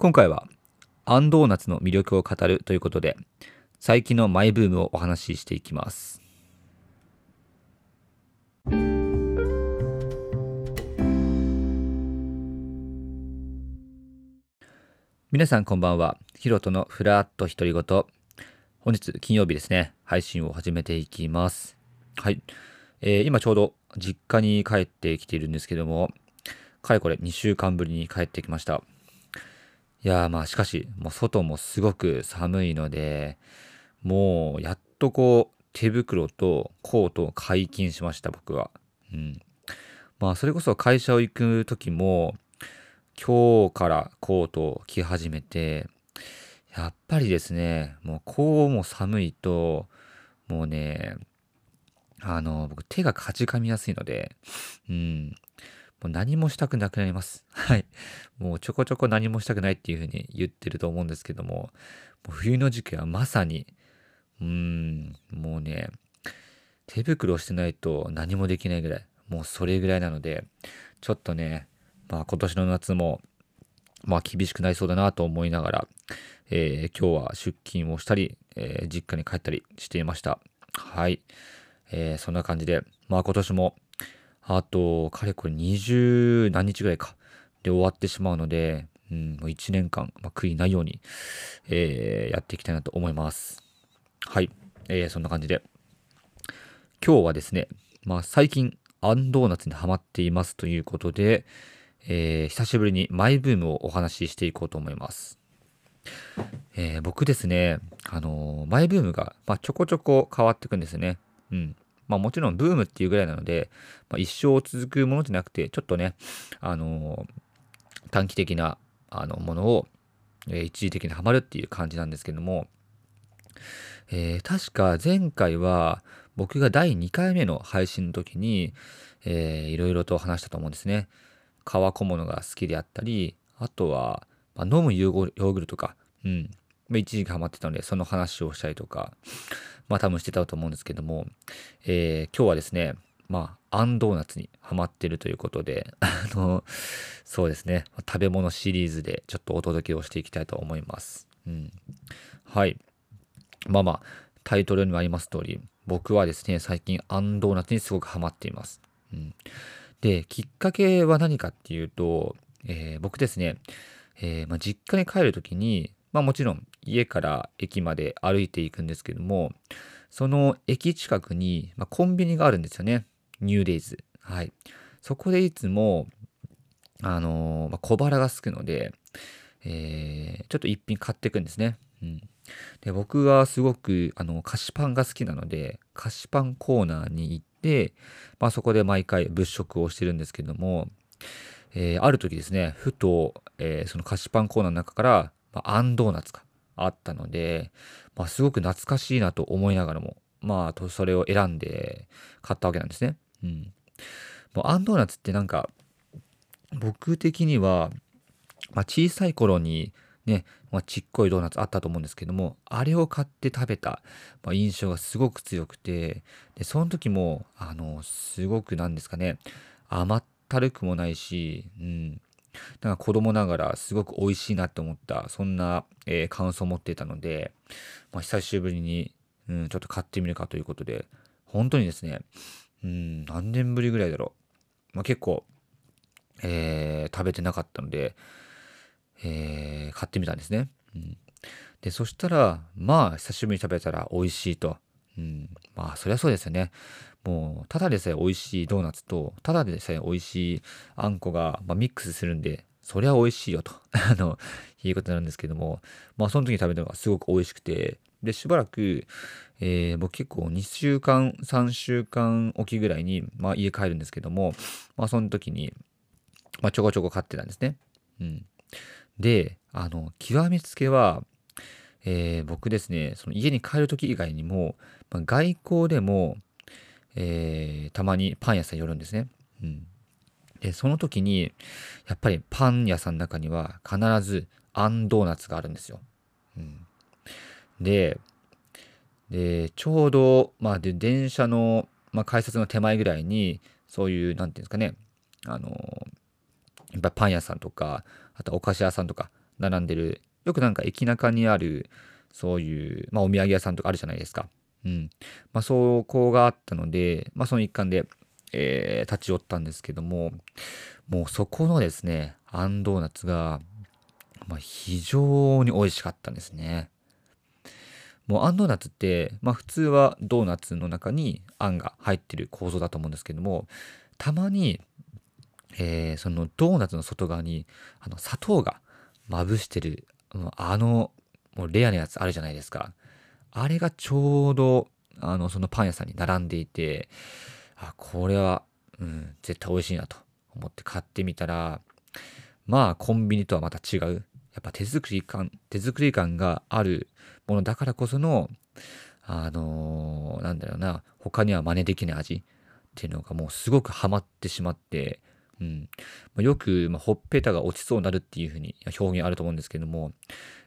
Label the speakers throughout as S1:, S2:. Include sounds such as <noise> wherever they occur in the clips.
S1: 今回はアンドーナツの魅力を語るということで最近のマイブームをお話ししていきます。皆さんこんばんは。ヒロトのふらっと独り言。本日金曜日ですね。配信を始めていきます。はい、えー、今ちょうど実家に帰ってきているんですけどもかれこれ2週間ぶりに帰ってきました。いやまあしかしもう外もすごく寒いのでもうやっとこう手袋とコートを解禁しました僕は。うん。まあそれこそ会社を行く時も今日からコートを着始めてやっぱりですねもうこうも寒いともうねあの僕手がかじかみやすいのでうんもう何もしたくなくなります。はい。もうちょこちょこ何もしたくないっていうふうに言ってると思うんですけども、もう冬の時期はまさに、うーん、もうね、手袋をしてないと何もできないぐらい、もうそれぐらいなので、ちょっとね、まあ今年の夏も、まあ厳しくなりそうだなと思いながら、えー、今日は出勤をしたり、えー、実家に帰ったりしていました。はい。えー、そんな感じで、まあ今年もあと、かれこれ20何日ぐらいか。で終わってしまうので、うん、もう1年間、まあ、悔いないように、えー、やっていきたいなと思います。はい。えー、そんな感じで。今日はですね、まあ、最近、アンドーナツにハマっていますということで、えー、久しぶりにマイブームをお話ししていこうと思います。えー、僕ですね、あの、マイブームが、まあ、ちょこちょこ変わっていくんですね。うん。まあもちろんブームっていうぐらいなので、まあ、一生続くものじゃなくて、ちょっとね、あのー、短期的なあのものを、えー、一時的にはまるっていう感じなんですけども、えー、確か前回は僕が第2回目の配信の時に、えー、いろいろと話したと思うんですね。革小物が好きであったり、あとは、まあ、飲むヨーグルトとか、うん。一時期ハマってたので、その話をしたりとか、まあ多分してたと思うんですけども、えー、今日はですね、まあ、アンドーナツにハマってるということで、あの、そうですね、食べ物シリーズでちょっとお届けをしていきたいと思います。うん。はい。まあまあ、タイトルにもあります通り、僕はですね、最近アンドーナツにすごくハマっています。うん。で、きっかけは何かっていうと、えー、僕ですね、えー、まあ、実家に帰るときに、まあもちろん家から駅まで歩いていくんですけども、その駅近くに、コンビニがあるんですよね。ニューデイズ。はい。そこでいつも、あのー、小腹がすくので、えー、ちょっと一品買っていくんですね。うん。で、僕はすごく、あの、菓子パンが好きなので、菓子パンコーナーに行って、まあ、そこで毎回物色をしてるんですけども、えー、ある時ですね、ふと、えー、その菓子パンコーナーの中から、まあ、アンドーナツか、あったので、まあ、すごく懐かしいなと思いながらも、まあ、それを選んで買ったわけなんですね。うん。もうアンドーナツってなんか、僕的には、まあ、小さい頃にね、まあ、ちっこいドーナツあったと思うんですけども、あれを買って食べた、まあ、印象がすごく強くて、で、その時も、あの、すごくなんですかね、甘ったるくもないし、うん、なんか子供ながらすごく美味しいなって思った、そんな、えー、感想を持っていたので、まあ、久しぶりに、うん、ちょっと買ってみるかということで、本当にですね、うん、何年ぶりぐらいだろう。まあ、結構、えー、食べてなかったので、えー、買ってみたんですね。うん、で、そしたら、まあ、久しぶりに食べたら美味しいと。うん、まあ、そりゃそうですよね。もう、ただでさえ美味しいドーナツと、ただでさえ美味しいあんこが、まあ、ミックスするんで、そりゃ美味しいよと、<laughs> あの、いうことなんですけども、まあ、その時に食べたのがすごく美味しくて、で、しばらく、えー、僕結構2週間、3週間おきぐらいに、まあ、家帰るんですけども、まあ、その時に、まあ、ちょこちょこ買ってたんですね。うん。で、あの、極めつけは、えー、僕ですね、その家に帰る時以外にも、まあ、外交でも、えー、たまにパン屋さん寄るんですね。うん。で、その時に、やっぱりパン屋さんの中には必ずあんドーナツがあるんですよ。うん。で、で、ちょうど、まあ、で、電車の、まあ、改札の手前ぐらいに、そういう、なんていうんですかね、あの、やっぱパン屋さんとか、あとお菓子屋さんとか、並んでる、よくなんか駅中にある、そういう、まあ、お土産屋さんとかあるじゃないですか。うん。まあ、そこがあったので、まあ、その一環で、えー、立ち寄ったんですけども、もうそこのですね、あんドーナツが、まあ、非常に美味しかったんですね。もうあんドーナツって、まあ普通はドーナツの中にあんが入ってる構造だと思うんですけども、たまに、えー、そのドーナツの外側にあの砂糖がまぶしてる、あの、もうレアなやつあるじゃないですか。あれがちょうど、あの、そのパン屋さんに並んでいて、あ、これは、うん、絶対美味しいなと思って買ってみたら、まあ、コンビニとはまた違う。やっぱ手作り感、手作り感があるものだからこその、あのー、なんだろうな、他には真似できない味っていうのがもうすごくハマってしまって、うん。まあ、よく、まあ、ほっぺたが落ちそうになるっていうふうに表現あると思うんですけども、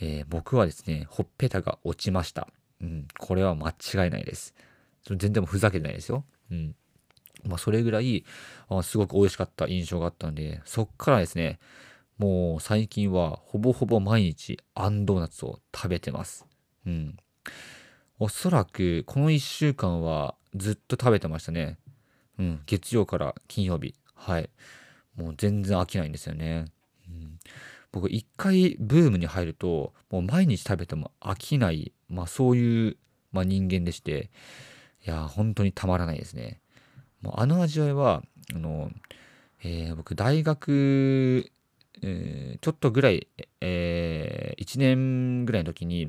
S1: えー、僕はですね、ほっぺたが落ちました。うん。これは間違いないです。全然もふざけてないですよ。うん。まあ、それぐらいあすごく美味しかった印象があったので、そっからですね、もう最近はほぼほぼ毎日あんドーナツを食べてます。うん。おそらくこの1週間はずっと食べてましたね。うん。月曜から金曜日。はい。もう全然飽きないんですよね。うん、僕一回ブームに入るともう毎日食べても飽きない、まあそういう、まあ、人間でして、いや、本当にたまらないですね。もうあの味わいは、あの、えー、僕大学、えー、ちょっとぐらい、えー、1年ぐらいの時に、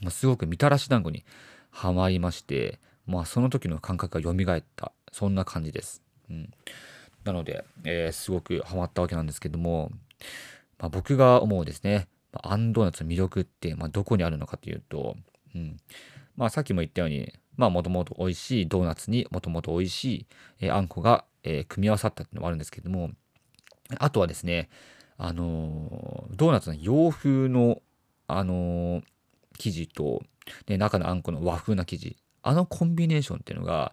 S1: まあ、すごくみたらし団子にはまりまして、まあその時の感覚が蘇った、そんな感じです。うん。なので、えー、すごくハマったわけなんですけども、まあ、僕が思うですね、アンドーナツの魅力って、まあ、どこにあるのかというと、うん。まあさっきも言ったように、まあもともと美味しいドーナツにもともと美味しい、えー、あんこが、えー、組み合わさったっていうのもあるんですけども、あとはですね、あのー、ドーナツの洋風の、あの生地と、ね、中のあんこの和風な生地、あのコンビネーションっていうのが、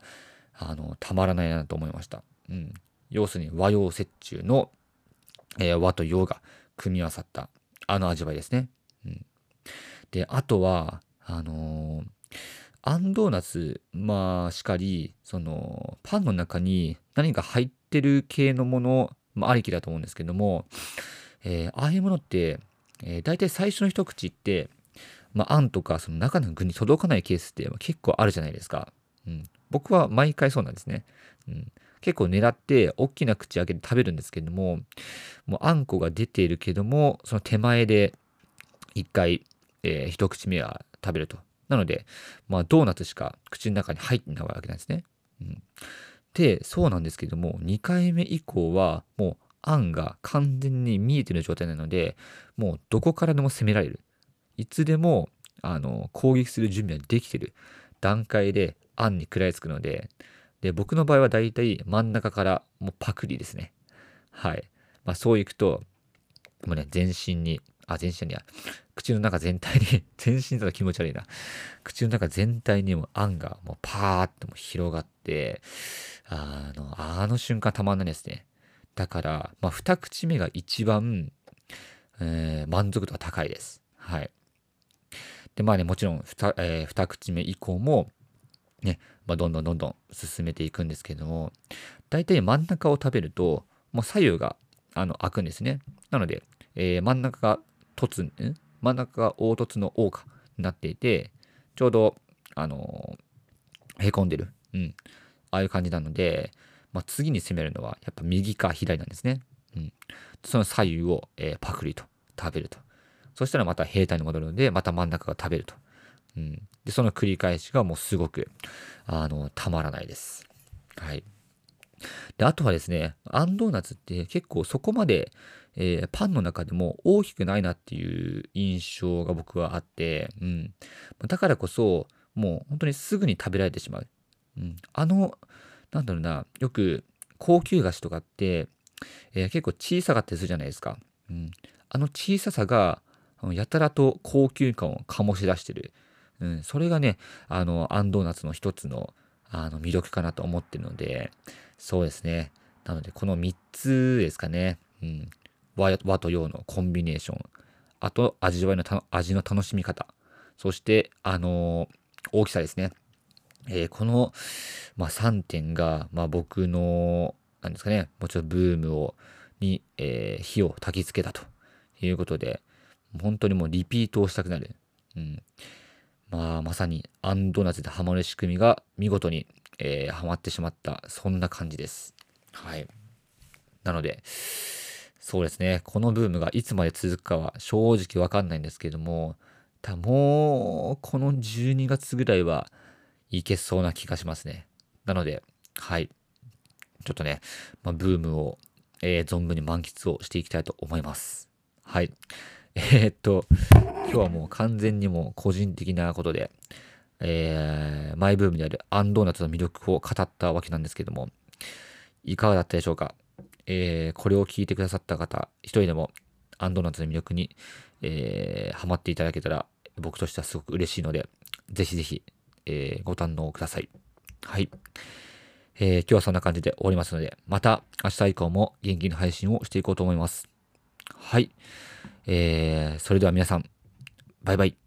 S1: あのたまらないなと思いました。うん。要するに和洋折衷の、え和と洋が組み合わさったあの味わいですね。うん、で、あとは、あのー、あんドーナツ、まあ、しかり、その、パンの中に何か入ってる系のもの、まあ、ありきだと思うんですけども、えー、ああいうものって、えー、大体最初の一口って、まあ、あんとかその中の具に届かないケースって結構あるじゃないですか。うん、僕は毎回そうなんですね。うん、結構狙って大きな口開けて食べるんですけども、もうあんこが出ているけども、その手前で一回、えー、一口目は食べると。なので、まあドーナツしか口の中に入ってないわけなんですね。うん、で、そうなんですけども、2回目以降はもうあんが完全に見えてる状態なので、もうどこからでも攻められる。いつでもあの攻撃する準備はできてる段階であんに食らいつくので、で、僕の場合はだいたい真ん中からもうパクリですね。はい。まあそういくと、もうね、全身に、あ、全身には、口の中全体に <laughs> 全身だと気持ち悪いな。口の中全体にもあんがもうパーッとも広がって、あの、あの瞬間たまんないですね。だから、まあ二口目が一番、えー、満足度が高いです。はい。で、まあね、もちろん2、えー、二口目以降も、ね、まあ、どんどんどんどん進めていくんですけども、大体真ん中を食べると、もう左右があの開くんですね。なので、えー、真ん中が凸、ん？真ん中が凹凸の凹化になっていて、ちょうど、あのー、へこんでる。うん。ああいう感じなので、まあ、次に攻めるのはやっぱ右か左なんですね。うん。その左右を、えー、パクリと食べると。そしたらまた平坦に戻るので、また真ん中が食べると。うん。で、その繰り返しがもうすごく、あの、たまらないです。はい。で、あとはですね、あんドーナツって結構そこまで、えー、パンの中でも大きくないなっていう印象が僕はあって、うん。だからこそ、もう本当にすぐに食べられてしまう。うん。あの、なんだろうな、よく高級菓子とかって、えー、結構小さかったりするじゃないですか。うん。あの小ささが、やたらと高級感を醸し出してる。うん、それがね、あの、アンドーナツの一つの、あの、魅力かなと思ってるので、そうですね。なので、この3つですかね。うん。和と洋のコンビネーション。あと味わいの味の楽しみ方、そして、あのー大きさですね。えーこの、まあ、3点が、まあ、僕の、なんですかね、もちろんブームを、に、えー火を焚きつけたということで、本当にもうリピートをしたくなる。うん。まあ、まさに、アンドーナツでハマる仕組みが見事に、えーハマってしまった、そんな感じです。はい。なので、そうですね、このブームがいつまで続くかは正直わかんないんですけども、たもう、この12月ぐらいはいけそうな気がしますね。なので、はい。ちょっとね、まあ、ブームを、えー存分に満喫をしていきたいと思います。はい。えーっと、今日はもう完全にもう個人的なことで、えーマイブームであるアンドーナツの魅力を語ったわけなんですけども、いかがだったでしょうか？えーこれを聞いてくださった方、一人でもアンドーナツの魅力に、えーハマっていただけたら、僕としてはすごく嬉しいので、ぜひぜひ、えーご堪能ください。はい。えー今日はそんな感じで終わりますので、また明日以降も元気な配信をしていこうと思います。はい。えーそれでは皆さん、バイバイ。